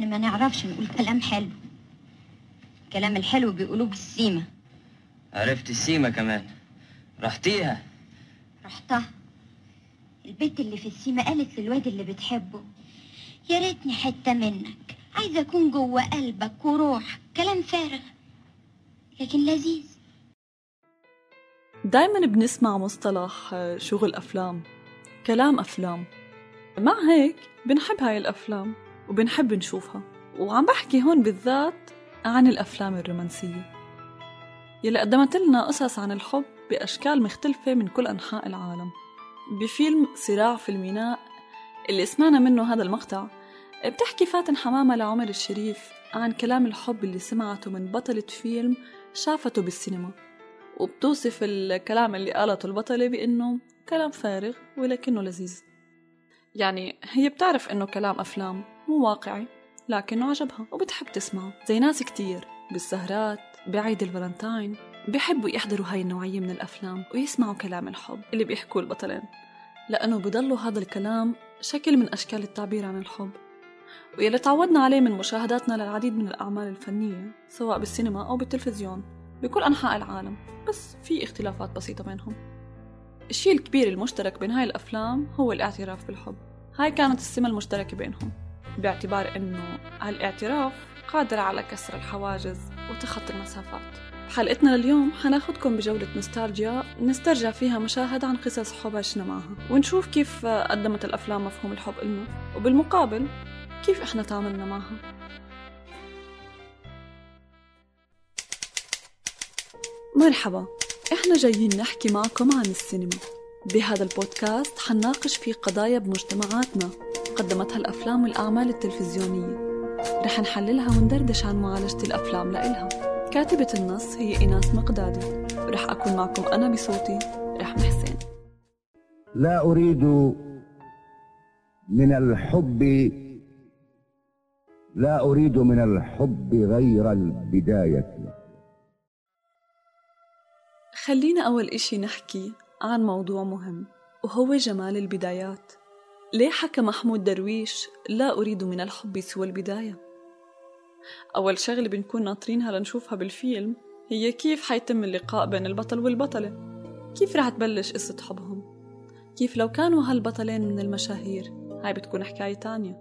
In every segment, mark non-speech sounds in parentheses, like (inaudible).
أنا ما نعرفش نقول كلام حلو. الكلام الحلو بيقولوه بالسيمة عرفت السيمة كمان. رحتيها؟ رحتها. البنت اللي في السيمة قالت للواد اللي بتحبه يا ريتني حتة منك عايزة أكون جوه قلبك وروحك. كلام فارغ لكن لذيذ. دايما بنسمع مصطلح شغل أفلام. كلام أفلام. مع هيك بنحب هاي الأفلام. وبنحب نشوفها. وعم بحكي هون بالذات عن الأفلام الرومانسية. يلي قدمت لنا قصص عن الحب بأشكال مختلفة من كل أنحاء العالم. بفيلم صراع في الميناء اللي سمعنا منه هذا المقطع بتحكي فاتن حمامة لعمر الشريف عن كلام الحب اللي سمعته من بطلة فيلم شافته بالسينما. وبتوصف الكلام اللي قالته البطلة بأنه كلام فارغ ولكنه لذيذ. يعني هي بتعرف أنه كلام أفلام مو واقعي لكنه عجبها وبتحب تسمعه. زي ناس كتير بالسهرات بعيد الفالنتاين بيحبوا يحضروا هاي النوعية من الأفلام ويسمعوا كلام الحب اللي بيحكوه البطلين. لأنه بضلوا هذا الكلام شكل من أشكال التعبير عن الحب. ويلي تعودنا عليه من مشاهداتنا للعديد من الأعمال الفنية سواء بالسينما أو بالتلفزيون بكل أنحاء العالم. بس في اختلافات بسيطة بينهم. الشيء الكبير المشترك بين هاي الأفلام هو الاعتراف بالحب. هاي كانت السمة المشتركة بينهم. باعتبار أنه هالاعتراف قادر على كسر الحواجز وتخطي المسافات. حلقتنا لليوم حناخدكم بجولة نوستالجيا نسترجع فيها مشاهد عن قصص حب عشنا معها ونشوف كيف قدمت الأفلام مفهوم الحب إلنا وبالمقابل كيف إحنا تعاملنا معها. مرحبا إحنا جايين نحكي معكم عن السينما. بهذا البودكاست حنناقش فيه قضايا بمجتمعاتنا. قدمتها الأفلام والأعمال التلفزيونية. رح نحللها وندردش عن معالجة الأفلام لإلها. كاتبة النص هي إيناس مقدادي ورح أكون معكم أنا بصوتي رحمة حسين. لا أريد من الحب لا أريد من الحب غير البداية. خلينا أول إشي نحكي عن موضوع مهم وهو جمال البدايات. ليه حكى محمود درويش لا أريد من الحب سوى البداية؟ أول شغلة بنكون ناطرينها لنشوفها بالفيلم هي كيف حيتم اللقاء بين البطل والبطلة؟ كيف رح تبلش قصة حبهم؟ كيف لو كانوا هالبطلين من المشاهير؟ هاي بتكون حكاية تانية.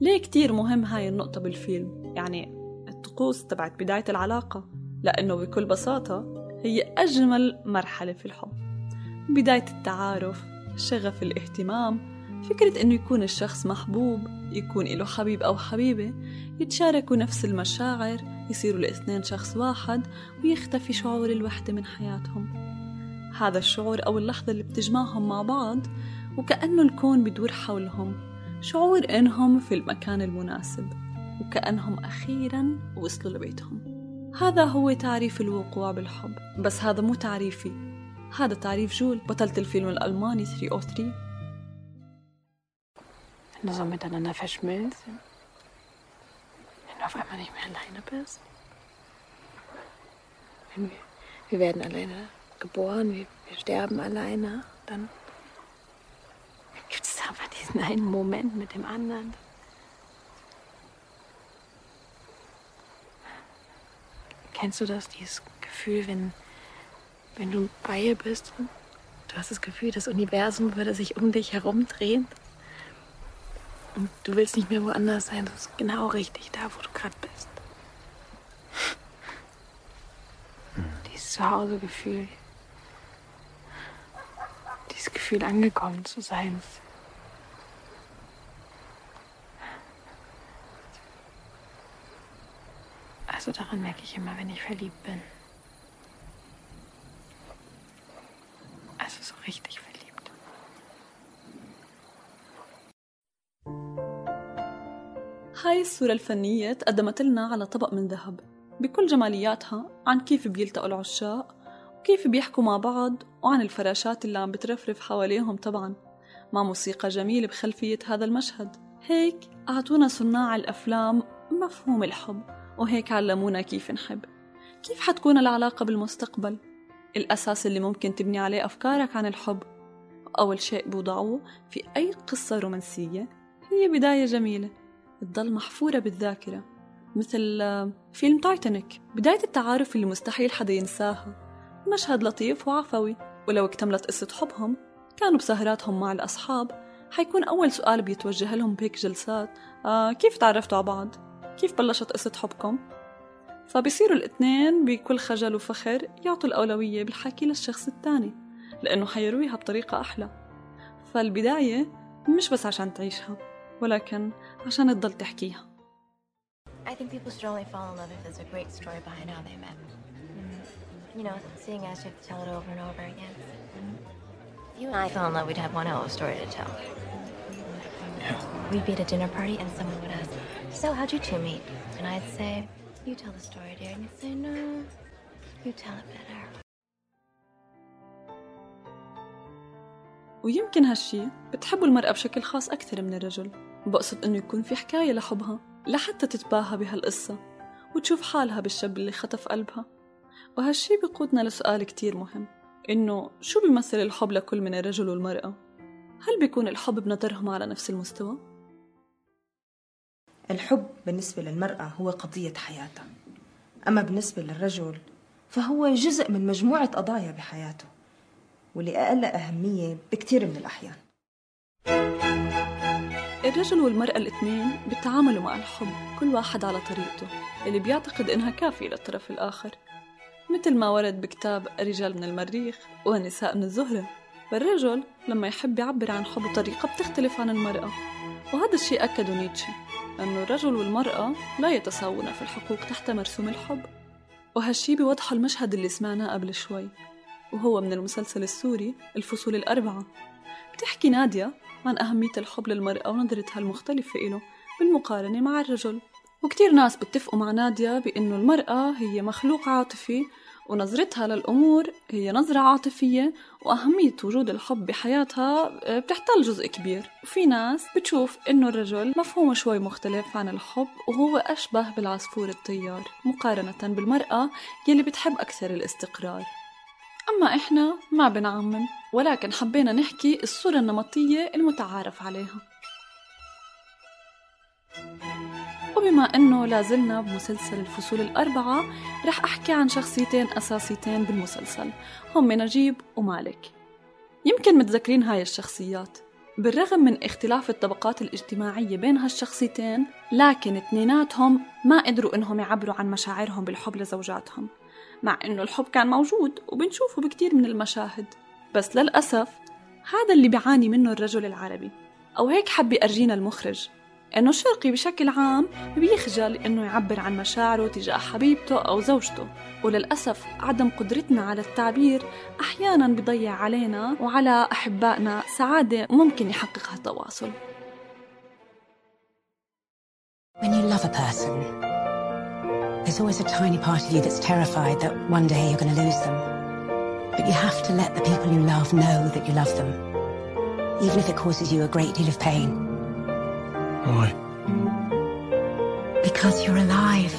ليه كتير مهم هاي النقطة بالفيلم؟ يعني الطقوس تبعت بداية العلاقة لأنه بكل بساطة هي أجمل مرحلة في الحب. بداية التعارف شغف الاهتمام فكرة إنه يكون الشخص محبوب يكون له حبيب أو حبيبة يتشاركوا نفس المشاعر يصيروا الاثنين شخص واحد ويختفي شعور الوحدة من حياتهم. هذا الشعور أو اللحظة اللي بتجمعهم مع بعض وكأنه الكون بدور حولهم. شعور إنهم في المكان المناسب وكأنهم أخيرا وصلوا لبيتهم. هذا هو تعريف الوقوع بالحب. بس هذا مو تعريفي. هذا تعريف جول بطلة الفيلم الألماني 303 wenn du so miteinander verschmilzt, wenn du auf einmal nicht mehr alleine bist. Wenn wir, wir werden alleine geboren, wir, wir sterben alleine, dann gibt es aber diesen einen Moment mit dem anderen. Kennst du das, dieses Gefühl, wenn, wenn du bei ihr bist du hast das Gefühl, das Universum würde sich um dich herum drehen? Und du willst nicht mehr woanders sein. Das ist genau richtig, da wo du gerade bist. Hm. Dieses Zuhausegefühl. Dieses Gefühl, angekommen zu sein. Also daran merke ich immer, wenn ich verliebt bin. Also so richtig هاي الصورة الفنية تقدمت لنا على طبق من ذهب. بكل جمالياتها عن كيف بيلتقوا العشاق وكيف بيحكوا مع بعض وعن الفراشات اللي عم بترفرف حواليهم طبعا. مع موسيقى جميلة بخلفية هذا المشهد. هيك أعطونا صناع الأفلام مفهوم الحب وهيك علمونا كيف نحب. كيف حتكون العلاقة بالمستقبل؟ الأساس اللي ممكن تبني عليه أفكارك عن الحب. أول شيء بوضعوه في أي قصة رومانسية. هي بداية جميلة. تضل محفورة بالذاكرة مثل آه، فيلم تايتانيك بداية التعارف اللي مستحيل حدا ينساها مشهد لطيف وعفوي ولو اكتملت قصة حبهم كانوا بسهراتهم مع الأصحاب حيكون أول سؤال بيتوجه لهم بهيك جلسات آه كيف تعرفتوا على بعض؟ كيف بلشت قصة حبكم؟ فبيصيروا الاثنين بكل خجل وفخر يعطوا الأولوية بالحكي للشخص الثاني لأنه حيرويها بطريقة أحلى فالبداية مش بس عشان تعيشها ولكن عشان تضل تحكيها I think people should only fall in love if there's a great story behind how they met. Mm. You know, seeing as you have to tell it over and over again. If you and I fell in love, we'd have one hell of a story to tell. Yeah. We'd be at a dinner party and someone would ask, So, how'd you two meet? And I'd say, You tell the story, dear. And you'd say, No, you tell it better. ويمكن هالشي بتحبوا المرأة بشكل خاص أكثر من الرجل بقصد إنه يكون في حكاية لحبها لحتى تتباهى بهالقصة وتشوف حالها بالشاب اللي خطف قلبها وهالشي بيقودنا لسؤال كتير مهم إنه شو بيمثل الحب لكل من الرجل والمرأة؟ هل بيكون الحب بنظرهم على نفس المستوى؟ الحب بالنسبة للمرأة هو قضية حياتها أما بالنسبة للرجل فهو جزء من مجموعة قضايا بحياته واللي أقل أهمية بكتير من الأحيان الرجل والمرأة الاثنين بيتعاملوا مع الحب كل واحد على طريقته اللي بيعتقد إنها كافية للطرف الآخر. مثل ما ورد بكتاب الرجال من المريخ والنساء من الزهرة فالرجل لما يحب يعبر عن حب بطريقة بتختلف عن المرأة وهذا الشيء أكده نيتشه أنه الرجل والمرأة لا يتساوون في الحقوق تحت مرسوم الحب. وهالشي بيوضح المشهد اللي سمعناه قبل شوي وهو من المسلسل السوري الفصول الأربعة. بتحكي نادية عن أهمية الحب للمرأة ونظرتها المختلفة إله؟ بالمقارنة مع الرجل. وكتير ناس بتفقوا مع نادية بأنه المرأة هي مخلوق عاطفي ونظرتها للأمور هي نظرة عاطفية وأهمية وجود الحب بحياتها آه، بتحتل جزء كبير. وفي ناس بتشوف إنه الرجل مفهومه شوي مختلف عن الحب وهو أشبه بالعصفور الطيار مقارنة بالمرأة يلي بتحب أكثر الاستقرار. أما إحنا ما بنعمم ولكن حبينا نحكي الصورة النمطية المتعارف عليها. وبما أنه لازلنا بمسلسل الفصول الأربعة رح أحكي عن شخصيتين أساسيتين بالمسلسل. هم نجيب ومالك. يمكن متذكرين هاي الشخصيات. بالرغم من اختلاف الطبقات الاجتماعية بين هالشخصيتين لكن اثنيناتهم ما قدروا إنهم يعبروا عن مشاعرهم بالحب لزوجاتهم. مع إنه الحب كان موجود وبنشوفه بكتير من المشاهد. بس للأسف هذا اللي بيعاني منه الرجل العربي. أو هيك حب يأرجينا المخرج. إنه الشرقي بشكل عام بيخجل إنه يعبر عن مشاعره تجاه حبيبته أو زوجته. وللأسف عدم قدرتنا على التعبير أحيانا بيضيع علينا وعلى أحبائنا سعادة ممكن يحققها التواصل When you love a person, there's always a tiny part of you that's terrified that one day you're going to lose them. But you have to let the people you love know that you love them, even if it causes you a great deal of pain. Why? Because you're alive.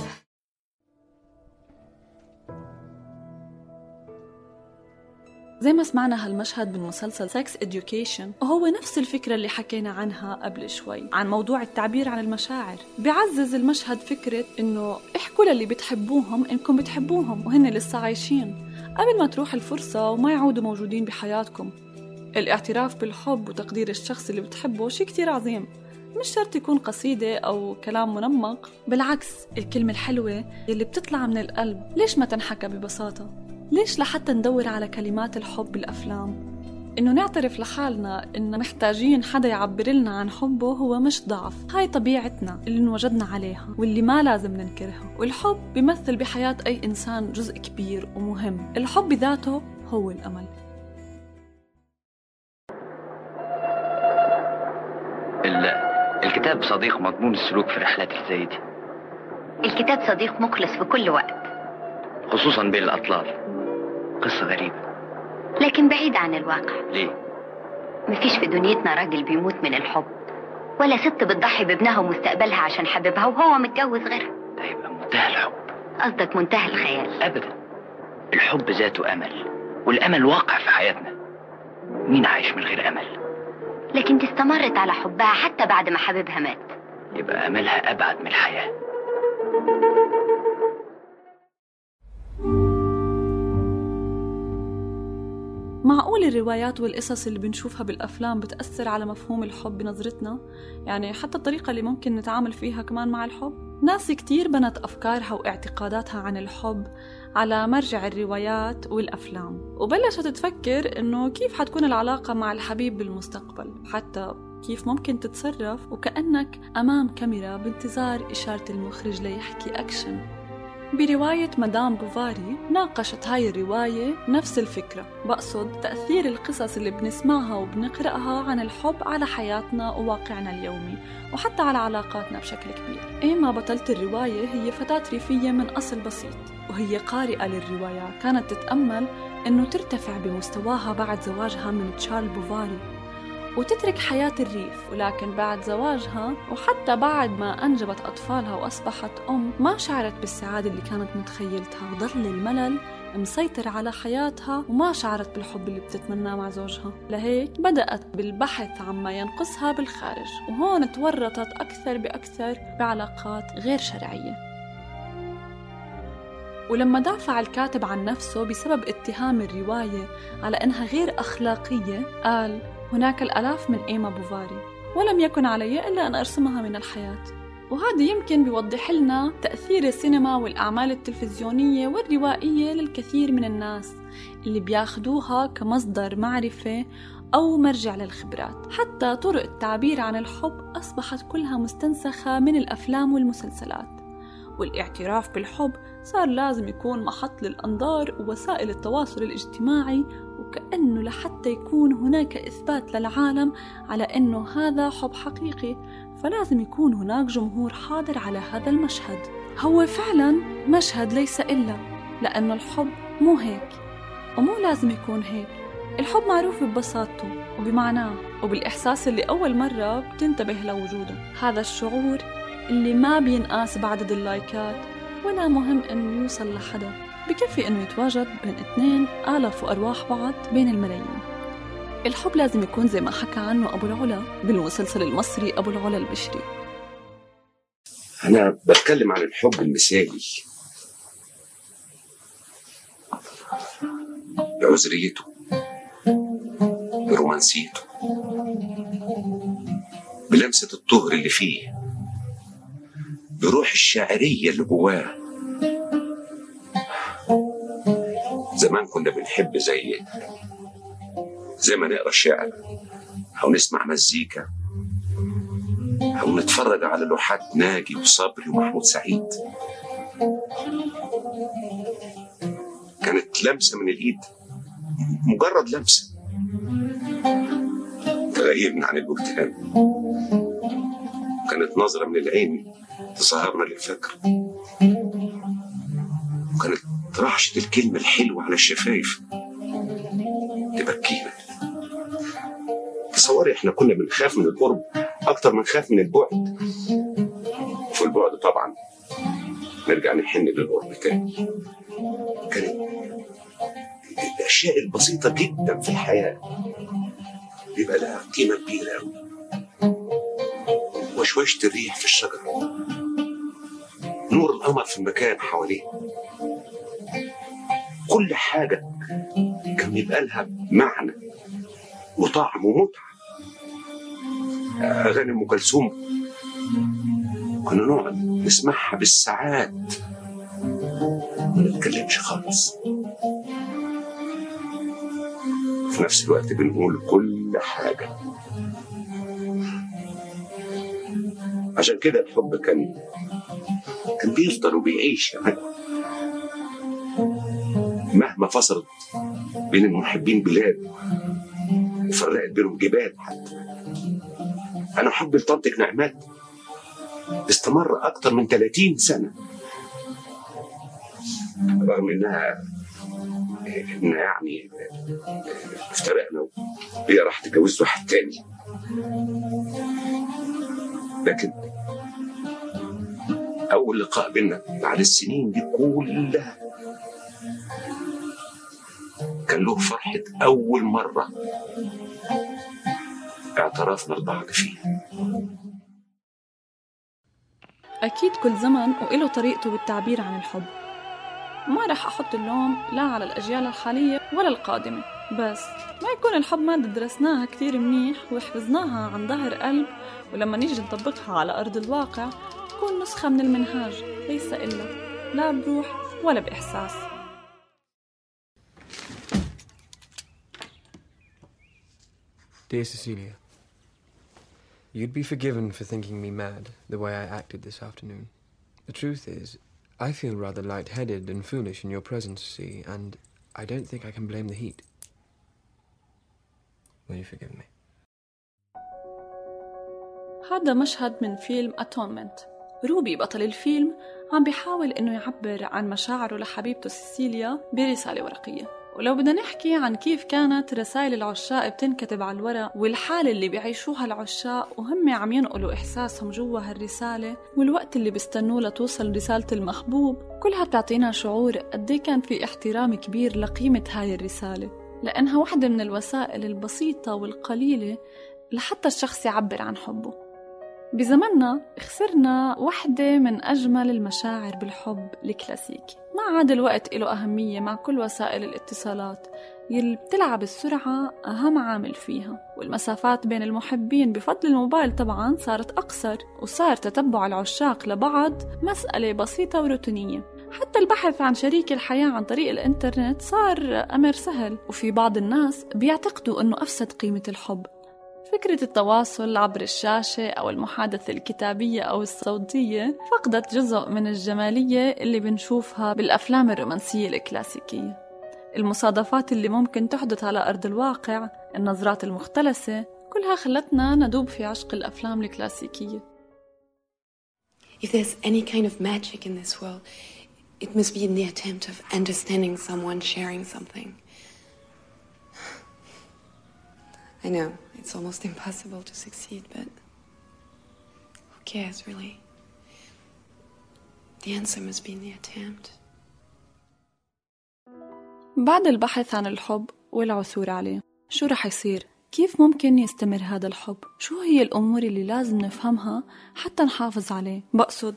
زي ما سمعنا هالمشهد من مسلسل Sex Education وهو نفس الفكرة اللي حكينا عنها قبل شوي عن موضوع التعبير عن المشاعر. بيعزز المشهد فكرة إنه احكوا للي بتحبوهم إنكم بتحبوهم وهن لسه عايشين. قبل ما تروح الفرصة وما يعودوا موجودين بحياتكم. الاعتراف بالحب وتقدير الشخص اللي بتحبه شي كتير عظيم. مش شرط يكون قصيدة أو كلام منمق بالعكس الكلمة الحلوة اللي بتطلع من القلب. ليش ما تنحكى ببساطة؟ ليش لحتى ندور على كلمات الحب بالأفلام؟ إنه نعترف لحالنا إن محتاجين حدا يعبر لنا عن حبه هو مش ضعف. هاي طبيعتنا اللي انوجدنا عليها واللي ما لازم ننكرها. والحب بيمثل بحياة أي إنسان جزء كبير ومهم. الحب بذاته هو الأمل. ال- الكتاب صديق مضمون السلوك في اللي زي دي الكتاب صديق مخلص في كل وقت. خصوصا بين الأطلال. قصة غريبة. لكن بعيد عن الواقع. ليه؟ مفيش في دنيتنا راجل بيموت من الحب. ولا ست بتضحي بابنها ومستقبلها عشان حبيبها وهو متجوز غيرها. ده يبقى منتهى الحب. قصدك منتهى الخيال. أبدا. الحب ذاته أمل والأمل واقع في حياتنا. مين عايش من غير أمل؟ لكن دي استمرت على حبها حتى بعد ما حبيبها مات. يبقى أملها أبعد من الحياة. معقول الروايات والقصص اللي بنشوفها بالأفلام بتأثر على مفهوم الحب بنظرتنا؟ يعني حتى الطريقة اللي ممكن نتعامل فيها كمان مع الحب؟ ناس كتير بنت أفكارها واعتقاداتها عن الحب على مرجع الروايات والأفلام وبلشت تفكر إنه كيف حتكون العلاقة مع الحبيب بالمستقبل حتى كيف ممكن تتصرف وكأنك أمام كاميرا بانتظار إشارة المخرج ليحكي أكشن برواية مدام بوفاري ناقشت هاي الرواية نفس الفكرة. بقصد تأثير القصص اللي بنسمعها وبنقرأها عن الحب على حياتنا وواقعنا اليومي وحتى على علاقاتنا بشكل كبير. إيما بطلة الرواية هي فتاة ريفية من أصل بسيط وهي قارئة للرواية كانت تتأمل أنه ترتفع بمستواها بعد زواجها من تشارل بوفاري. وتترك حياة الريف. ولكن بعد زواجها وحتى بعد ما أنجبت أطفالها وأصبحت أم ما شعرت بالسعادة اللي كانت متخيلتها. وظل الملل مسيطر على حياتها وما شعرت بالحب اللي بتتمناه مع زوجها. لهيك بدأت بالبحث عما ينقصها بالخارج. وهون تورطت أكثر بأكثر بعلاقات غير شرعية. ولما دافع الكاتب عن نفسه بسبب اتهام الرواية على أنها غير أخلاقية قال هناك الآلاف من إيما بوفاري ولم يكن علي إلا أن أرسمها من الحياة. وهذا يمكن بيوضح لنا تأثير السينما والأعمال التلفزيونية والروائية للكثير من الناس اللي بياخدوها كمصدر معرفة أو مرجع للخبرات. حتى طرق التعبير عن الحب أصبحت كلها مستنسخة من الأفلام والمسلسلات. والاعتراف بالحب صار لازم يكون محط للأنظار ووسائل التواصل الاجتماعي وكأنه لحتى يكون هناك إثبات للعالم على أنه هذا حب حقيقي فلازم يكون هناك جمهور حاضر على هذا المشهد. هو فعلا مشهد ليس إلا لأنه الحب مو هيك ومو لازم يكون هيك. الحب معروف ببساطته وبمعناه وبالإحساس اللي أول مرة بتنتبه لوجوده. هذا الشعور اللي ما بينقاس بعدد اللايكات ولا مهم إنه يوصل لحدا. بكفي إنه يتواجد بين اثنين آلاف وأرواح بعض بين الملايين. الحب لازم يكون زي ما حكى عنه أبو العلا بالمسلسل المصري أبو العلا البشري. أنا بتكلم عن الحب المثالي. بعذريته. برومانسيته. بلمسة الطهر اللي فيه. بروح الشاعرية اللي جواه. زمان كنا بنحب زي زي ما نقرأ شعر أو نسمع مزيكا أو نتفرج على لوحات ناجي وصبري ومحمود سعيد. كانت لمسة من الإيد مجرد لمسة. تغيرنا عن البهتان كانت نظرة من العين تسهرنا للفجر وكانت رعشة الكلمة الحلوة على الشفايف. تبكينا تصوري إحنا كنا بنخاف من القرب أكتر من خاف من البعد. وفي البعد طبعا. نرجع نحن للقرب تاني. كانت الأشياء البسيطة جدا في الحياة بيبقى لها قيمة كبيرة قوي وشوشة الريح في الشجر نور القمر في المكان حواليه. كل حاجة كان بيبقى لها معنى وطعم ومتعة. أغاني أم كلثوم. كنا نقعد نسمعها بالساعات. ما نتكلمش خالص. في نفس الوقت بنقول كل حاجة. عشان كده الحب كان كان بيفضل وبيعيش يعني مهما فصلت بين المحبين بلاد وفرقت بينهم جبال حتى. أنا حبي لطنطك نعمات استمر أكتر من 30 سنة. رغم إنها إنها يعني افترقنا وهي راح تتجوز واحد تاني. لكن أول لقاء بينا بعد السنين دي كلها كان له فرحة أول مرة. اعترفنا لبعض فيها أكيد كل زمن وإله طريقته بالتعبير عن الحب. ما رح أحط اللوم لا على الأجيال الحالية ولا القادمة بس ما يكون الحب مادة درسناها كتير منيح وحفظناها عن ظهر قلب ولما نيجي نطبقها على أرض الواقع تكون نسخة من المنهاج ليس إلا لا بروح ولا بإحساس. Dear Cecilia, you'd be forgiven for thinking me mad the way I acted this afternoon. The truth is, I feel rather light-headed and foolish in your presence, see, and I don't think I can blame the heat. Will you forgive me? هذا مشهد من فيلم أتونمنت روبي بطل الفيلم عم بيحاول إنه يعبر عن مشاعره لحبيبته سيسيليا برسالة ورقية ولو بدنا نحكي عن كيف كانت رسائل العشاق بتنكتب على الورق والحالة اللي بيعيشوها العشاق وهم عم ينقلوا إحساسهم جوا هالرسالة والوقت اللي بيستنوه لتوصل رسالة المحبوب كلها بتعطينا شعور قد إيه كان في احترام كبير لقيمة هاي الرسالة. لأنها واحدة من الوسائل البسيطة والقليلة لحتى الشخص يعبر عن حبه. بزمننا خسرنا واحدة من أجمل المشاعر بالحب الكلاسيكي ما عاد الوقت له أهمية مع كل وسائل الاتصالات يلي بتلعب السرعة أهم عامل فيها والمسافات بين المحبين بفضل الموبايل طبعا صارت أقصر وصار تتبع العشاق لبعض مسألة بسيطة وروتينية. حتى البحث عن شريك الحياة عن طريق الإنترنت صار أمر سهل وفي بعض الناس بيعتقدوا أنه أفسد قيمة الحب. فكرة التواصل عبر الشاشة أو المحادثة الكتابية أو الصوتية فقدت جزء من الجمالية اللي بنشوفها بالأفلام الرومانسية الكلاسيكية. المصادفات اللي ممكن تحدث على أرض الواقع النظرات المختلسة كلها خلتنا ندوب في عشق الأفلام الكلاسيكية. If there's any kind of magic in this world, it must be in the attempt of understanding someone, sharing something. (sighs) I know, it's almost (laughs) impossible to succeed, but who cares, really? The answer must be in the attempt. بعد البحث عن الحب والعثور عليه شو رح يصير؟ كيف ممكن يستمر هذا الحب؟ شو هي الأمور اللي لازم نفهمها حتى نحافظ عليه؟ بقصد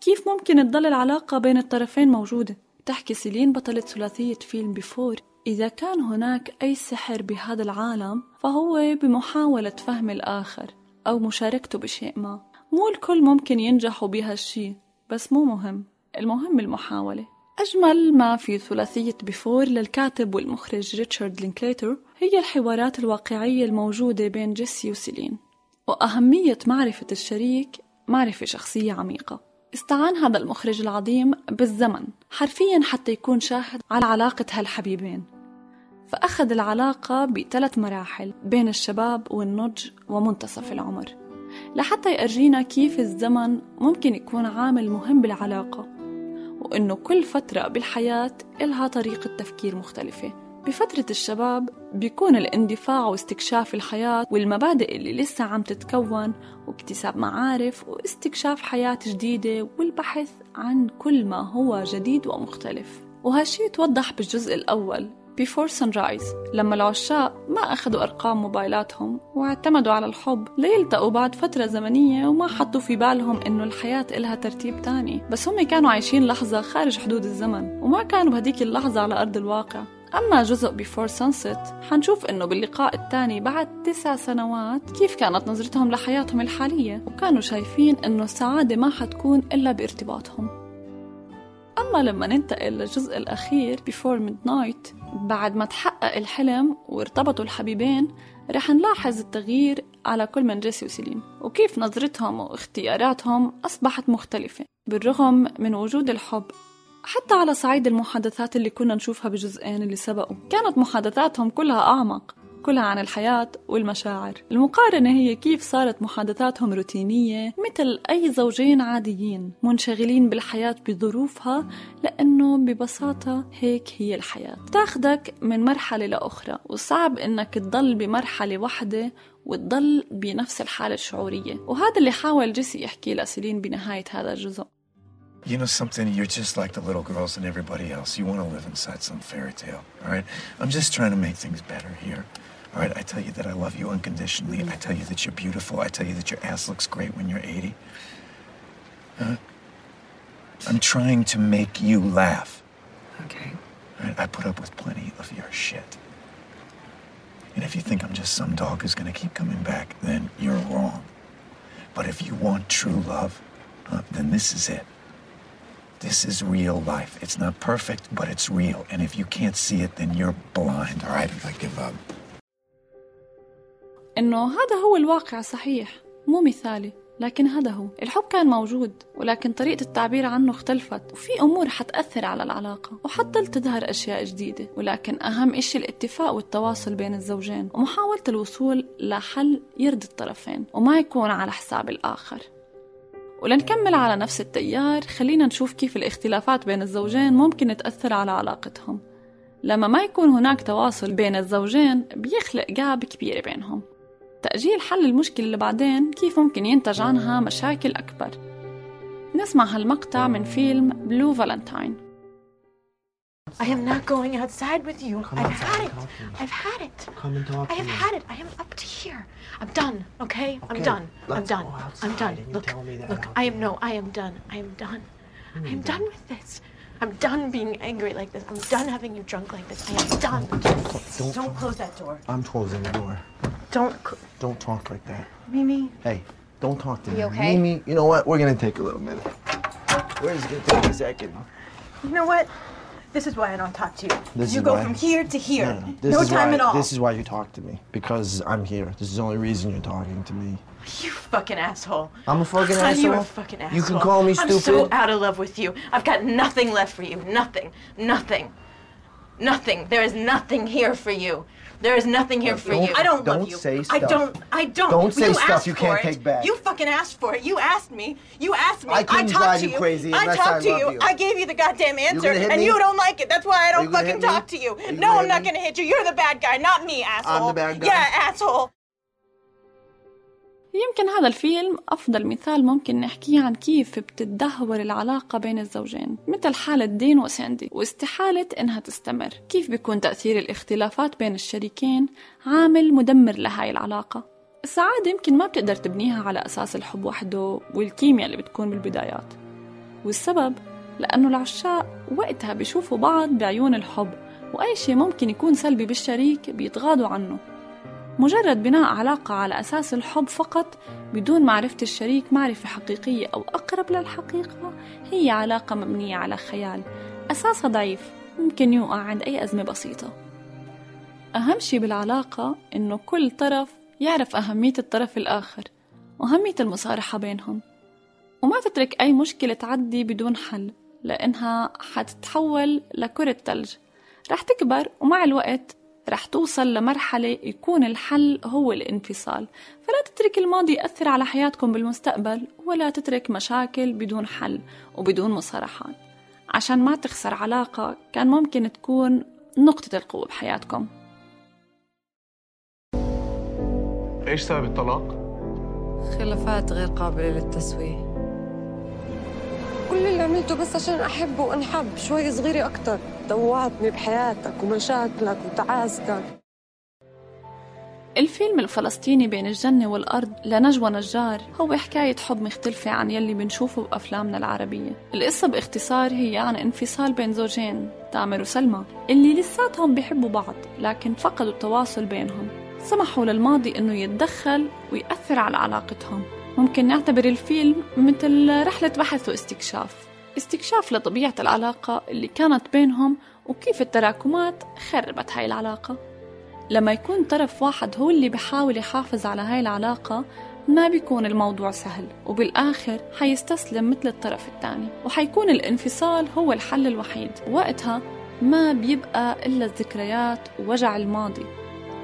كيف ممكن تضل العلاقة بين الطرفين موجودة؟ تحكي سيلين بطلة ثلاثية فيلم Before إذا كان هناك أي سحر بهذا العالم فهو بمحاولة فهم الآخر أو مشاركته بشيء ما. مو الكل ممكن ينجحوا بهالشي بس مو مهم. المهم المحاولة. أجمل ما في ثلاثية Before للكاتب والمخرج ريتشارد لينكليتر هي الحوارات الواقعية الموجودة بين جيسي وسيلين وأهمية معرفة الشريك معرفة شخصية عميقة. استعان هذا المخرج العظيم بالزمن حرفيا حتى يكون شاهد على علاقة هالحبيبين. فأخذ العلاقة بثلاث مراحل بين الشباب والنضج ومنتصف العمر لحتى يأرجينا كيف الزمن ممكن يكون عامل مهم بالعلاقة وإنه كل فترة بالحياة إلها طريقة تفكير مختلفة. بفترة الشباب بيكون الاندفاع واستكشاف الحياة والمبادئ اللي لسه عم تتكون واكتساب معارف واستكشاف حياة جديدة والبحث عن كل ما هو جديد ومختلف. وهالشي توضح بالجزء الأول Before Sunrise لما العشاق ما أخذوا أرقام موبايلاتهم واعتمدوا على الحب ليلتقوا بعد فترة زمنية وما حطوا في بالهم إنه الحياة إلها ترتيب تاني. بس هم كانوا عايشين لحظة خارج حدود الزمن وما كانوا بهديك اللحظة على أرض الواقع. أما جزء بيفور سانست حنشوف إنه باللقاء الثاني بعد تسع سنوات كيف كانت نظرتهم لحياتهم الحالية وكانوا شايفين إنه السعادة ما حتكون إلا بارتباطهم. أما لما ننتقل للجزء الأخير Before Midnight بعد ما تحقق الحلم وارتبطوا الحبيبين رح نلاحظ التغيير على كل من جيسي وسيلين وكيف نظرتهم واختياراتهم أصبحت مختلفة بالرغم من وجود الحب. حتى على صعيد المحادثات اللي كنا نشوفها بجزئين اللي سبقوا كانت محادثاتهم كلها أعمق. كلها عن الحياة والمشاعر المقارنة هي كيف صارت محادثاتهم روتينية مثل أي زوجين عاديين منشغلين بالحياة بظروفها لأنه ببساطة هيك هي الحياة تاخدك من مرحلة لأخرى وصعب إنك تضل بمرحلة واحدة وتضل بنفس الحالة الشعورية وهذا اللي حاول جيسي يحكي لسيلين بنهاية هذا الجزء You know something? You're just like the little girls and everybody else. You want to live inside some fairy tale, all right? I'm just trying to make things better here. All right, I tell you that I love you unconditionally. I tell you that you're beautiful. I tell you that your ass looks great when you're 80. Uh, I'm trying to make you laugh. Okay. All right, I put up with plenty of your shit. And if you think I'm just some dog who's gonna keep coming back, then you're wrong. But if you want true love, uh, then this is it. This is real life. It's not perfect, but it's real. And if you can't see it, then you're blind. All right, I give up. إنه هذا هو الواقع صحيح مو مثالي لكن هذا هو. الحب كان موجود ولكن طريقة التعبير عنه اختلفت وفي أمور حتأثر على العلاقة وحتضل تظهر أشياء جديدة ولكن أهم إشي الاتفاق والتواصل بين الزوجين ومحاولة الوصول لحل يرضي الطرفين وما يكون على حساب الآخر. ولنكمل على نفس التيار خلينا نشوف كيف الاختلافات بين الزوجين ممكن تأثر على علاقتهم. لما ما يكون هناك تواصل بين الزوجين بيخلق جاب كبيرة بينهم. تأجيل حل المشكلة اللي بعدين كيف ممكن ينتج عنها مشاكل أكبر نسمع هالمقطع من فيلم بلو فالنتاين I am not going outside with you. I've had it. I've had it. Come and talk I to have me. had it. I am up to here. I'm done. Okay? I'm Okay, done. I'm let's done. go I'm outside done. and you Look, look. I am no. I am done. I am done. I'm you done done? with this. I'm done being angry like this. I'm done having you drunk like this. I am done. Don't- Don't close that door. I'm closing the door. Don't. Cl- Don't talk like that. Mimi. Hey, don't talk to me. You okay? Mimi, you know what? We're gonna take a little minute. We're just gonna take a second. You know what? This is why I don't talk to you. This you go from here to here. No, no, This no time why, at all. This is why you talk to me. Because I'm here. This is the only reason you're talking to me. You fucking asshole. I'm a fucking Honey, You're a fucking asshole? You can call me stupid. I'm so out of love with you. I've got nothing left for you. Nothing. Nothing. Nothing. There is nothing here for you. There is nothing here for you. I don't love don't you. say I don't. I don't. Don't say you stuff you can't it. take back. You fucking asked for it. You asked me. You asked me. I couldn't talked to you crazy I talked I to love you. you. I gave you the goddamn answer, and you don't like it. That's why I don't fucking talk to you. No, I'm not gonna hit you. You're the bad guy, not me, asshole. the bad guy? Yeah, asshole. يمكن هذا الفيلم أفضل مثال ممكن نحكيه عن كيف بتتدهور العلاقة بين الزوجين مثل حالة دين وساندي واستحالة إنها تستمر. كيف بيكون تأثير الاختلافات بين الشريكين؟ عامل مدمر لهاي العلاقة. السعادة يمكن ما بتقدر تبنيها على أساس الحب وحده والكيمياء اللي بتكون بالبدايات. والسبب؟ لأنه العشاق وقتها بيشوفوا بعض بعيون الحب وأي شيء ممكن يكون سلبي بالشريك بيتغاضوا عنه. مجرد بناء علاقة على أساس الحب فقط بدون معرفة الشريك معرفة حقيقية أو أقرب للحقيقة هي علاقة مبنية على خيال. أساسها ضعيف ممكن يوقع عند أي أزمة بسيطة. أهم شي بالعلاقة إنه كل طرف يعرف أهمية الطرف الآخر وأهمية المصارحة بينهم. وما تترك أي مشكلة تعدي بدون حل لأنها حتتحول لكرة تلج. رح تكبر ومع الوقت رح توصل لمرحلة يكون الحل هو الانفصال. فلا تترك الماضي يأثر على حياتكم بالمستقبل ولا تترك مشاكل بدون حل وبدون مصارحات. عشان ما تخسر علاقة كان ممكن تكون نقطة القوة بحياتكم. إيش سبب الطلاق؟ خلافات غير قابلة للتسوية. عملته بس عشان أحب وأنحب شوي صغيرة أكتر. دوعتني بحياتك ومشاكلك وتعاسكك. الفيلم الفلسطيني بين الجنة والأرض لنجوى نجار هو حكاية حب مختلفة عن يلي بنشوفه بأفلامنا العربية. القصة باختصار هي عن انفصال بين زوجين تامر وسلمى اللي لساتهم بيحبوا بعض لكن فقدوا التواصل بينهم. سمحوا للماضي إنه يتدخل ويأثر على علاقتهم. ممكن نعتبر الفيلم مثل رحلة بحث واستكشاف. استكشاف لطبيعة العلاقة اللي كانت بينهم وكيف التراكمات خربت هاي العلاقة. لما يكون طرف واحد هو اللي بحاول يحافظ على هاي العلاقة ما بيكون الموضوع سهل وبالآخر حيستسلم مثل الطرف الثاني وحيكون الانفصال هو الحل الوحيد. وقتها ما بيبقى إلا الذكريات ووجع الماضي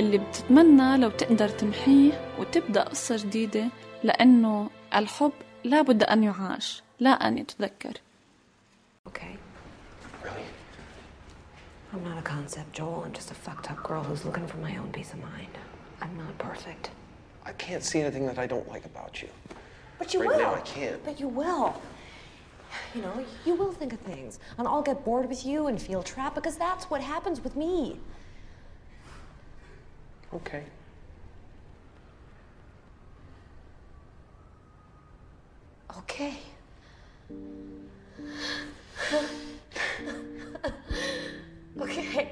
اللي بتتمنى لو تقدر تمحيه وتبدأ قصة جديدة لأنه الحب لا بد أن يعاش لا أن يتذكر. Okay. Really? I'm not a concept, Joel. I'm just a fucked up girl who's looking for my own peace of mind. I'm not perfect. I can't see anything that I don't like about you. But you right will. now I can't. But you will. You know, you will think of things. And I'll get bored with you and feel trapped because that's what happens with me. Okay. Okay. (laughs) Okay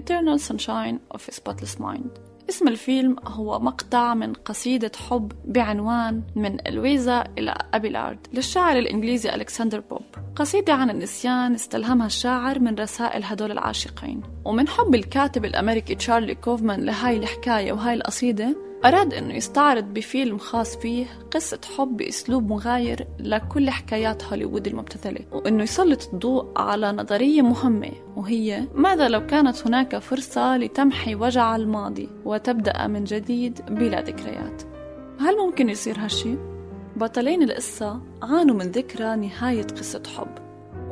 Eternal Sunshine of the Spotless Mind. اسم الفيلم هو مقطع من قصيدة حب بعنوان من إلويزا إلى أبيلارد للشاعر الإنجليزي ألكسندر بوب. قصيدة عن النسيان استلهمها الشاعر من رسائل هدول العاشقين. ومن حب الكاتب الأمريكي تشارلي كوفمان لهاي الحكاية وهاي القصيدة أراد أنه يستعرض بفيلم خاص فيه قصة حب بأسلوب مغاير لكل حكايات هوليوود المبتذلة وأنه يسلط الضوء على نظرية مهمة وهي ماذا لو كانت هناك فرصة لتمحي وجع الماضي وتبدأ من جديد بلا ذكريات هل ممكن يصير هالشي؟ بطلين القصة عانوا من ذكرى نهاية قصة حب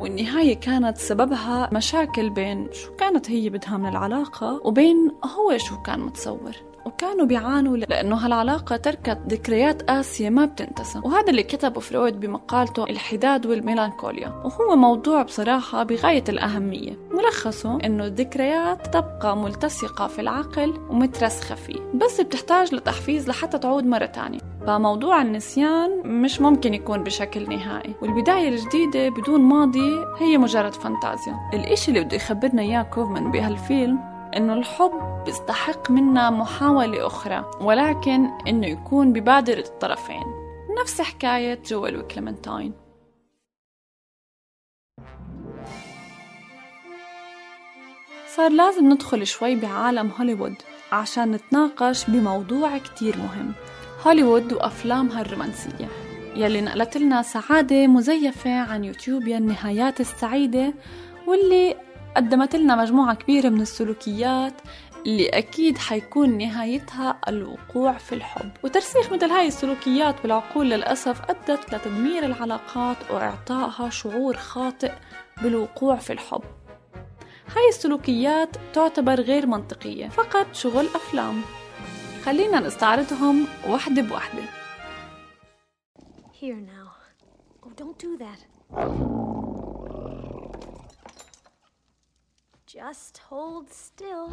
والنهاية كانت سببها مشاكل بين شو كانت هي بدها من العلاقة وبين هو شو كان متصور. وكانوا بيعانوا لأنه هالعلاقة تركت ذكريات قاسية ما بتنتسى وهذا اللي كتبه فرويد بمقالته الحداد والميلانكوليا. وهو موضوع بصراحة بغاية الأهمية. ملخصه إنه الذكريات تبقى ملتصقة في العقل ومترسخة فيه. بس بتحتاج لتحفيز لحتى تعود مرة تانية. فموضوع النسيان مش ممكن يكون بشكل نهائي. والبداية الجديدة بدون ماضي هي مجرد فانتازيا. الإشي اللي بده يخبرنا إياه كوفمان بهالفيلم إنه الحب بيستحق منا محاولة أخرى ولكن إنه يكون ببادرة الطرفين. نفس حكاية جويل وكليمنتاين. صار لازم ندخل شوي بعالم هوليوود عشان نتناقش بموضوع كتير مهم. هوليوود وأفلامها الرومانسية. يلي نقلت لنا سعادة مزيفة عن يوتيوب النهايات السعيدة واللي قدمت لنا مجموعة كبيرة من السلوكيات اللي أكيد حيكون نهايتها الوقوع في الحب وترسيخ مثل هاي السلوكيات بالعقول للأسف أدت لتدمير العلاقات وإعطائها شعور خاطئ بالوقوع في الحب هاي السلوكيات تعتبر غير منطقية فقط شغل أفلام خلينا نستعرضهم واحدة بواحدة Here now. Oh, don't do that. Just hold still.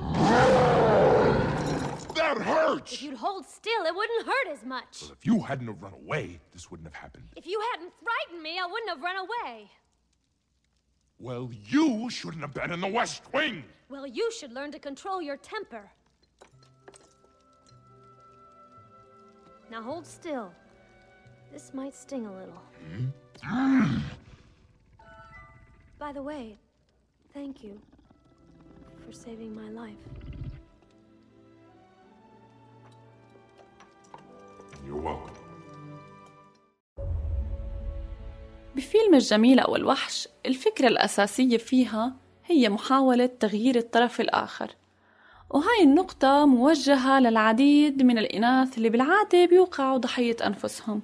That hurts! If you'd hold still, it wouldn't hurt as much. Well, if you hadn't have run away, this wouldn't have happened. If you hadn't frightened me, I wouldn't have run away. Well, you shouldn't have been in the West Wing. Well, you should learn to control your temper. Now hold still. This might sting a little. Hmm? Hmm. By the way, thank you for saving my life. You're welcome. بفيلم الجميلة والوحش الفكرة الأساسية فيها هي محاولة تغيير الطرف الآخر وهاي النقطة موجهة للعديد من الإناث اللي بالعادة بيوقعوا ضحية أنفسهم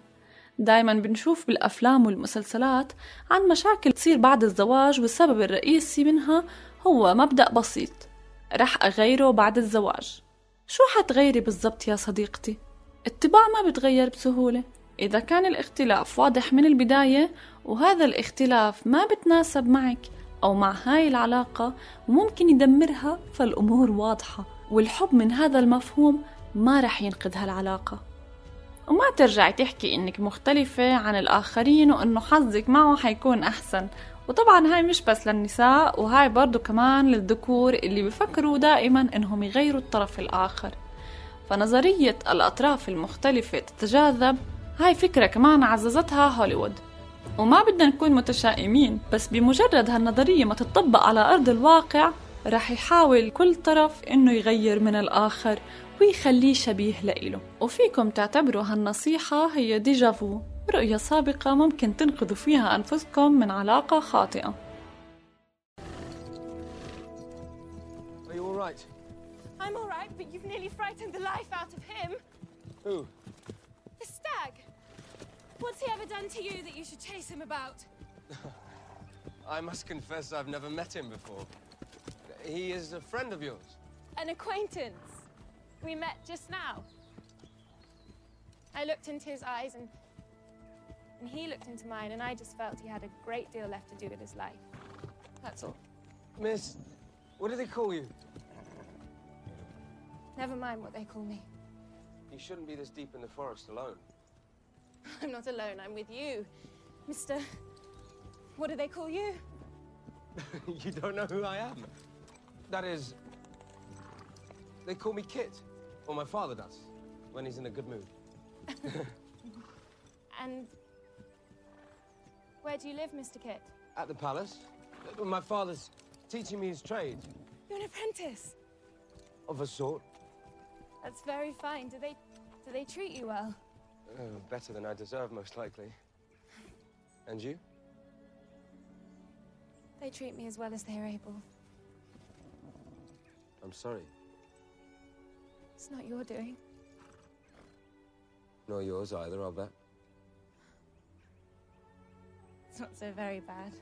دايما بنشوف بالأفلام والمسلسلات عن مشاكل تصير بعد الزواج والسبب الرئيسي منها هو مبدأ بسيط. رح أغيره بعد الزواج. شو حتغيري بالضبط يا صديقتي؟ الطباع ما بتغير بسهولة. إذا كان الاختلاف واضح من البداية وهذا الاختلاف ما بتناسب معك أو مع هاي العلاقة وممكن يدمرها فالأمور واضحة والحب من هذا المفهوم ما رح ينقذ هالعلاقة. وما ترجعي تحكي إنك مختلفة عن الآخرين وإنه حظك معه حيكون أحسن. وطبعا هاي مش بس للنساء وهاي برضو كمان للذكور اللي بفكروا دائما إنهم يغيروا الطرف الآخر. فنظرية الأطراف المختلفة تتجاذب هاي فكرة كمان عززتها هوليوود. وما بدنا نكون متشائمين بس بمجرد هالنظرية ما تطبق على أرض الواقع رح يحاول كل طرف إنه يغير من الآخر ويخليه شبيه لإله. وفيكم تعتبروا هالنصيحة هي ديجافو. رؤية سابقة ممكن تنقذوا فيها أنفسكم من علاقة خاطئة Are you all right? I'm all right, but you've nearly frightened the life out of him. Who? The stag. What's he ever done to you that you should chase him about? I must confess I've never met him before. He is a friend of yours. An acquaintance. We met just now. I looked into his eyes and and he looked into mine and I just felt he had a great deal left to do with his life. That's all. Miss, what do they call you? Never mind what they call me. You shouldn't be this deep in the forest alone. (laughs) I'm not alone, I'm with you. Mr. What do they call you? (laughs) you don't know who I am. That is, They call me Kit. Or my father does, when he's in a good mood. (laughs) And where do you live, Mr. Kit? At the palace. My father's teaching me his trade, You're an apprentice. of a sort. That's very fine. Do they do they treat you well? Oh, better than I deserve, most likely. And you? They treat me as well as they're able. I'm sorry. It's not your doing. Nor yours either, I'll bet. It's not so very bad.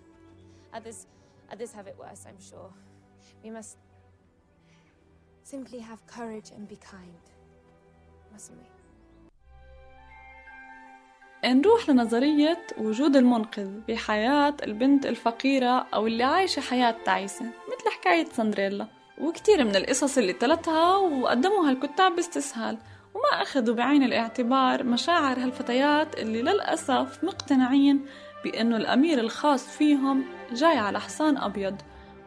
Others others have it worse, I'm sure. We must simply have courage and be kind. Mustn't we? نروح لنظرية وجود المنقذ بحياة البنت الفقيرة أو اللي عايشة حياة تعيسة مثل حكاية سندريلا وكتير من القصص اللي تلتها وقدموها الكتاب باستسهال وما أخذوا بعين الاعتبار مشاعر هالفتيات اللي للأسف مقتنعين بأنه الأمير الخاص فيهم جاي على حصان أبيض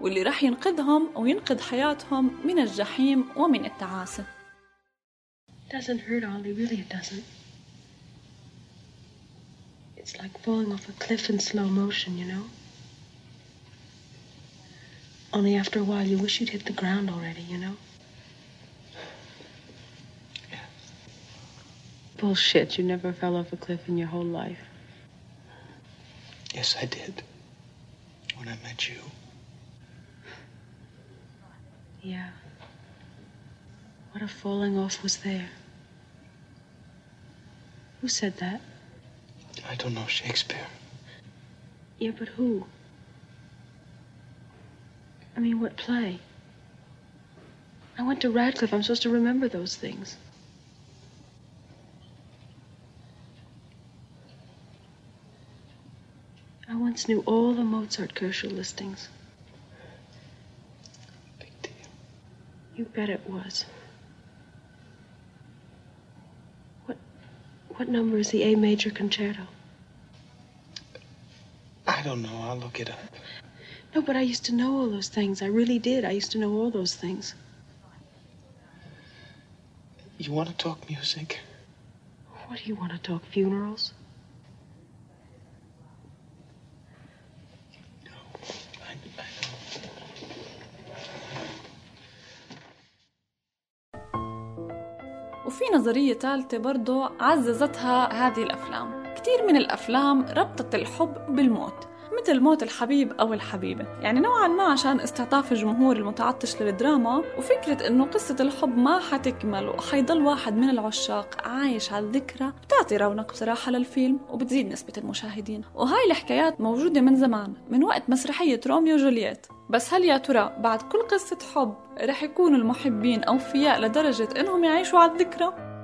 واللي رح ينقذهم وينقذ حياتهم من الجحيم ومن التعاسة Doesn't hurt, Ollie. Really, it doesn't. It's like falling off a cliff in slow motion, you know? Only after a while, you wish you'd hit the ground already, you know? Bullshit. You never fell off a cliff in your whole life. Yes, I did. When I met you. Yeah. What a falling off was there? Who said that? I don't know Shakespeare. Yeah, but who? I mean, what play? I went to Radcliffe. I'm supposed to remember those things. Once knew all the Mozart Kershaw listings. Big deal. You bet it was. What what number is the A major concerto? I don't know. I'll look it up. No, but I used to know all those things. I really did. I used to know all those things. You want to talk music? What do you want to talk funerals? وفي نظرية ثالثة برضو عززتها هذه الأفلام. كتير من الأفلام ربطت الحب بالموت مثل موت الحبيب أو الحبيبة. يعني نوعا ما عشان استعطاف الجمهور المتعطش للدراما وفكرة إنه قصة الحب ما حتكمل وحيضل واحد من العشاق عايش على الذكرى بتعطي رونق بصراحة للفيلم وبتزيد نسبة المشاهدين. وهاي الحكايات موجودة من زمان من وقت مسرحية روميو وجولييت. بس هل يا ترى بعد كل قصة حب رح يكونوا المحبين أوفياء لدرجة إنهم يعيشوا على الذكرى؟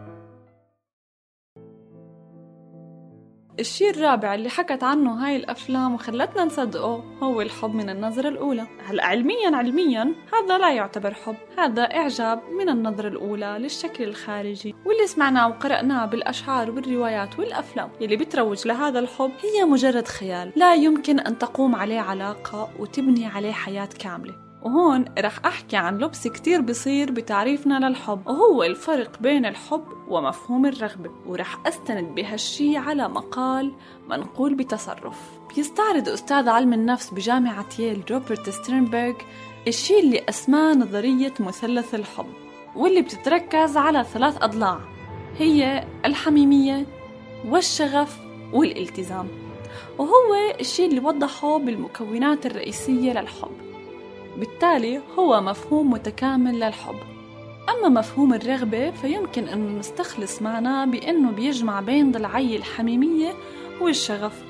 الشيء الرابع اللي حكت عنه هاي الأفلام وخلتنا نصدقه هو الحب من النظرة الأولى. هلا علميا علميا هذا لا يعتبر حب هذا إعجاب من النظرة الأولى للشكل الخارجي واللي سمعناه وقرأناه بالأشعار والروايات والأفلام. اللي بتروج لهذا الحب هي مجرد خيال لا يمكن أن تقوم عليه علاقة وتبني عليه حياة كاملة. وهون رح أحكي عن لبس كتير بصير بتعريفنا للحب. وهو الفرق بين الحب ومفهوم الرغبة ورح أستند بهالشي على مقال منقول بتصرف. بيستعرض أستاذ علم النفس بجامعة ييل روبرت ستيرنبرغ الشي اللي أسماه نظرية مثلث الحب واللي بتتركز على ثلاث أضلاع. هي الحميمية والشغف والالتزام. وهو الشي اللي وضحه بالمكونات الرئيسية للحب. بالتالي هو مفهوم متكامل للحب. أما مفهوم الرغبة فيمكن أن نستخلص معناه بأنه بيجمع بين ضلعي الحميمية والشغف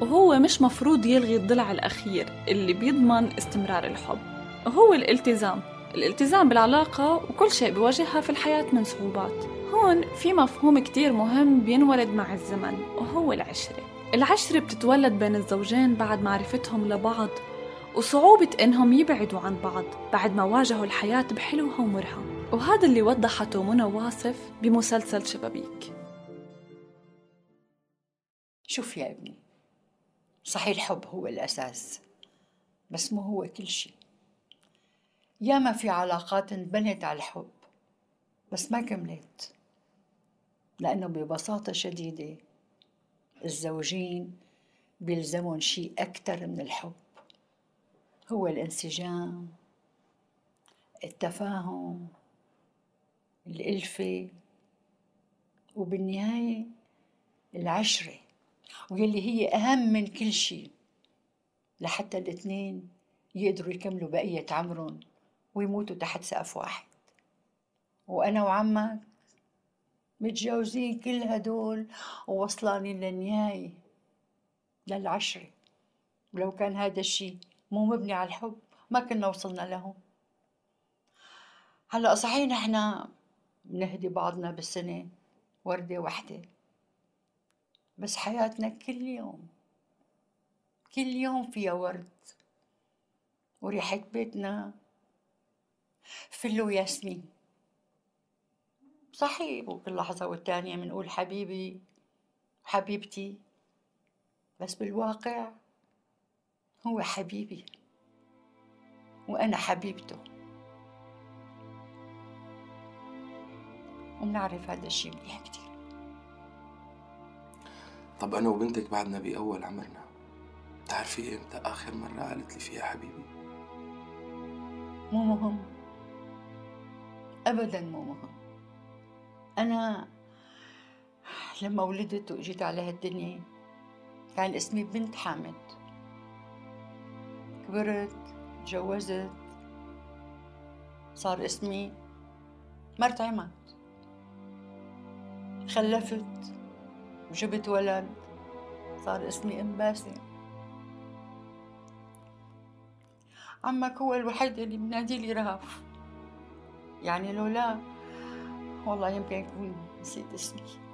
وهو مش مفروض يلغي الضلع الأخير اللي بيضمن استمرار الحب. وهو الالتزام الالتزام بالعلاقة وكل شيء بواجهها في الحياة من صعوبات. هون في مفهوم كتير مهم بينولد مع الزمن وهو العشرة. العشرة بتتولد بين الزوجين بعد معرفتهم لبعض وصعوبة إنهم يبعدوا عن بعض بعد ما واجهوا الحياة بحلوها ومرها. وهذا اللي وضحته منى واصف بمسلسل شبابيك. شوف يا ابني صحيح الحب هو الأساس بس مو هو كل شيء. ياما في علاقات انبنت على الحب بس ما كملت لأنه ببساطة شديدة الزوجين بيلزمهم شيء أكثر من الحب. هو الانسجام التفاهم الألفة وبالنهاية العشرة واللي هي أهم من كل شيء لحتى الاثنين يقدروا يكملوا بقية عمرهم ويموتوا تحت سقف واحد. وأنا وعمك متجاوزين كل هدول ووصلانين للنهاية للعشرة. ولو كان هذا الشيء مو مبني على الحب ما كنا وصلنا له هلأ صحيح نحن بنهدي بعضنا بالسنة وردة واحدة بس حياتنا كل يوم كل يوم فيها ورد. وريحة بيتنا فل وياسمين صحيح وكل لحظة والتانية بنقول حبيبي حبيبتي بس بالواقع هو حبيبي. وأنا حبيبته. وبنعرف هذا الشيء منيح كتير. طب أنا وبنتك بعدنا بأول عمرنا بتعرفي إمتى آخر مرة قالت لي فيها حبيبي؟ مو مهم. أبدا مو مهم. أنا لما ولدت وإجيت على هالدنيا كان اسمي بنت حامد كبرت تجوزت صار اسمي مرت عماد. خلفت وجبت ولد. صار اسمي أم باسم. عمك هو الوحيد اللي بنادي لي رهف يعني لولا والله يمكن يكون نسيت اسمي.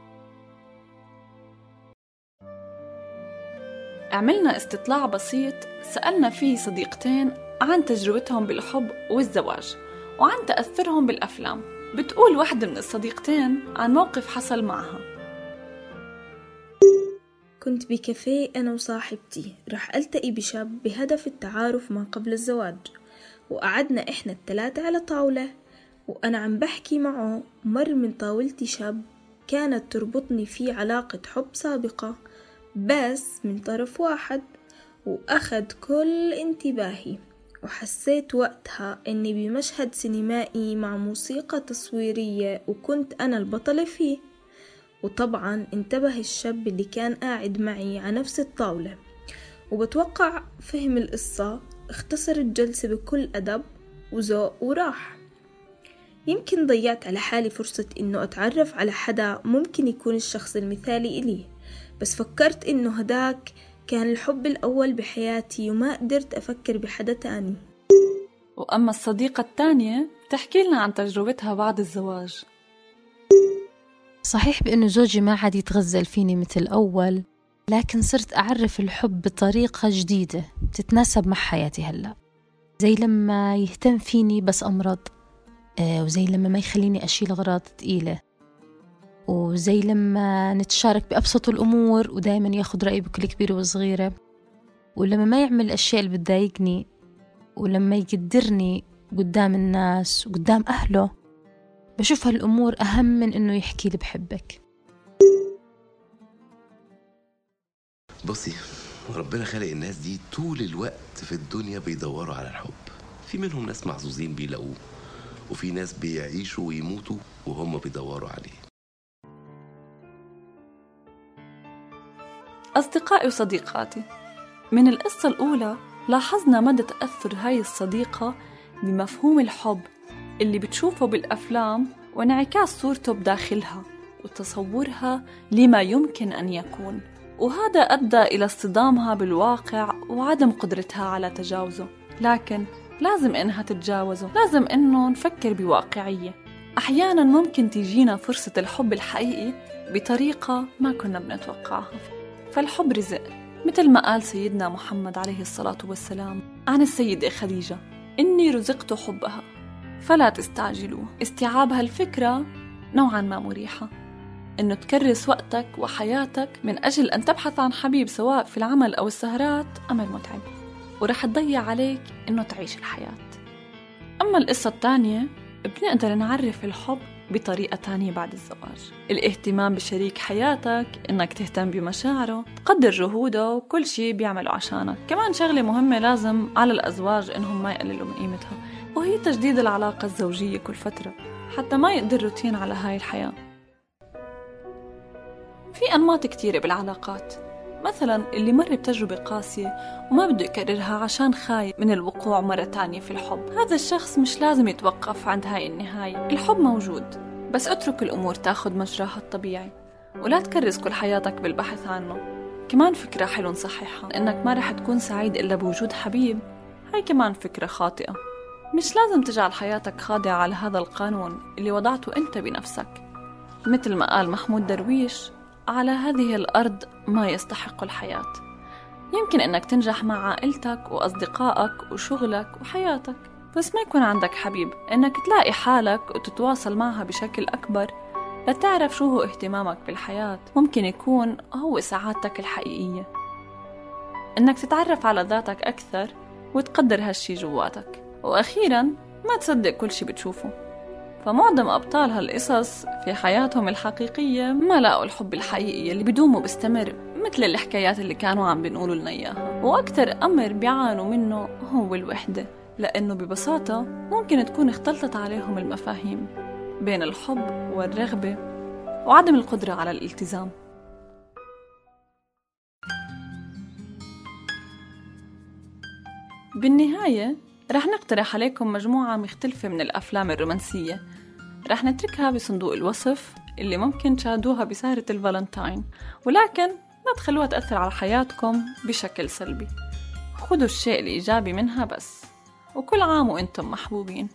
عملنا استطلاع بسيط سألنا فيه صديقتين عن تجربتهم بالحب والزواج وعن تأثرهم بالأفلام. بتقول واحدة من الصديقتين عن موقف حصل معها. كنت بكافيه أنا وصاحبتي. رح ألتقي بشاب بهدف التعارف ما قبل الزواج. وقعدنا إحنا التلاتة على طاولة. وأنا عم بحكي معه مر من طاولتي شاب كانت تربطني فيه علاقة حب سابقة. بس من طرف واحد وأخد كل انتباهي وحسيت وقتها إني بمشهد سينمائي مع موسيقى تصويرية وكنت أنا البطلة فيه. وطبعا انتبه الشاب اللي كان قاعد معي على نفس الطاولة. وبتوقع فهم القصة اختصر الجلسة بكل أدب وذوق وراح. يمكن ضيعت على حالي فرصة إنه أتعرف على حدا ممكن يكون الشخص المثالي إلي بس فكرت إنه هداك كان الحب الأول بحياتي وما قدرت أفكر بحدا تاني. وأما الصديقة الثانية بتحكي لنا عن تجربتها بعد الزواج. صحيح بأنه زوجي ما عاد يتغزل فيني مثل أول لكن صرت أعرف الحب بطريقة جديدة بتتناسب مع حياتي هلأ. زي لما يهتم فيني بس أمرض آه، وزي لما ما يخليني أشيل أغراض تقيلة. وزي لما نتشارك بأبسط الأمور ودايما ياخد رأيي بكل كبيرة وصغيرة. ولما ما يعمل الأشياء اللي بتضايقني ولما يقدرني قدام الناس وقدام أهله بشوف هالأمور أهم من إنه يحكي لي بحبك. بصي ربنا خلق الناس دي طول الوقت في الدنيا بيدوروا على الحب. في منهم ناس محظوظين بيلاقوه وفي ناس بيعيشوا ويموتوا وهم بيدوروا عليه. أصدقائي وصديقاتي. من القصة الأولى لاحظنا مدى تأثر هاي الصديقة بمفهوم الحب اللي بتشوفه بالأفلام وانعكاس صورته بداخلها وتصورها لما يمكن أن يكون. وهذا أدى إلى اصطدامها بالواقع وعدم قدرتها على تجاوزه. لكن لازم إنها تتجاوزه. لازم إنه نفكر بواقعية. أحيانا ممكن تيجينا فرصة الحب الحقيقي بطريقة ما كنا بنتوقعها. فالحب رزق مثل ما قال سيدنا محمد عليه الصلاة والسلام عن السيدة خديجة إني رزقت حبها فلا تستعجلوه. استيعاب هالفكرة نوعا ما مريحة. إنه تكرس وقتك وحياتك من أجل أن تبحث عن حبيب سواء في العمل أو السهرات أمر متعب. ورح تضيع عليك إنه تعيش الحياة. أما القصة الثانية بنقدر نعرف الحب بطريقة تانية بعد الزواج. الاهتمام بشريك حياتك إنك تهتم بمشاعره تقدر جهوده وكل شي بيعمله عشانك. كمان شغلة مهمة لازم على الأزواج إنهم ما يقللوا من قيمتها وهي تجديد العلاقة الزوجية كل فترة حتى ما يقدر روتين على هاي الحياة. في أنماط كتيرة بالعلاقات. مثلا اللي مر بتجربة قاسية وما بده يكررها عشان خايف من الوقوع مرة تانية في الحب. هذا الشخص مش لازم يتوقف عند هاي النهاية. الحب موجود بس اترك الأمور تاخد مجراها الطبيعي. ولا تكرس كل حياتك بالبحث عنه. كمان فكرة حلو نصححها إنك ما رح تكون سعيد إلا بوجود حبيب. هاي كمان فكرة خاطئة. مش لازم تجعل حياتك خاضعة على هذا القانون اللي وضعته أنت بنفسك. مثل ما قال محمود درويش على هذه الأرض ما يستحق الحياة. يمكن أنك تنجح مع عائلتك وأصدقائك وشغلك وحياتك بس ما يكون عندك حبيب. أنك تلاقي حالك وتتواصل معها بشكل أكبر لتعرف شو هو اهتمامك بالحياة. ممكن يكون هو سعادتك الحقيقية. أنك تتعرف على ذاتك أكثر وتقدر هالشي جواتك. وأخيرا ما تصدق كل شي بتشوفه. فمعظم أبطال هالقصص في حياتهم الحقيقية ما لاقوا الحب الحقيقي اللي بدوم وبستمر مثل الحكايات اللي كانوا عم بنقولوا لنا إياها. وأكثر أمر بيعانوا منه هو الوحدة لأنه ببساطة ممكن تكون اختلطت عليهم المفاهيم بين الحب والرغبة وعدم القدرة على الالتزام. بالنهاية رح نقترح عليكم مجموعة مختلفة من الأفلام الرومانسية. رح نتركها بصندوق الوصف اللي ممكن تشاهدوها بسهرة الفالنتاين. ولكن ما تخلوها تأثر على حياتكم بشكل سلبي. خدوا الشيء الإيجابي منها بس. وكل عام وإنتم محبوبين.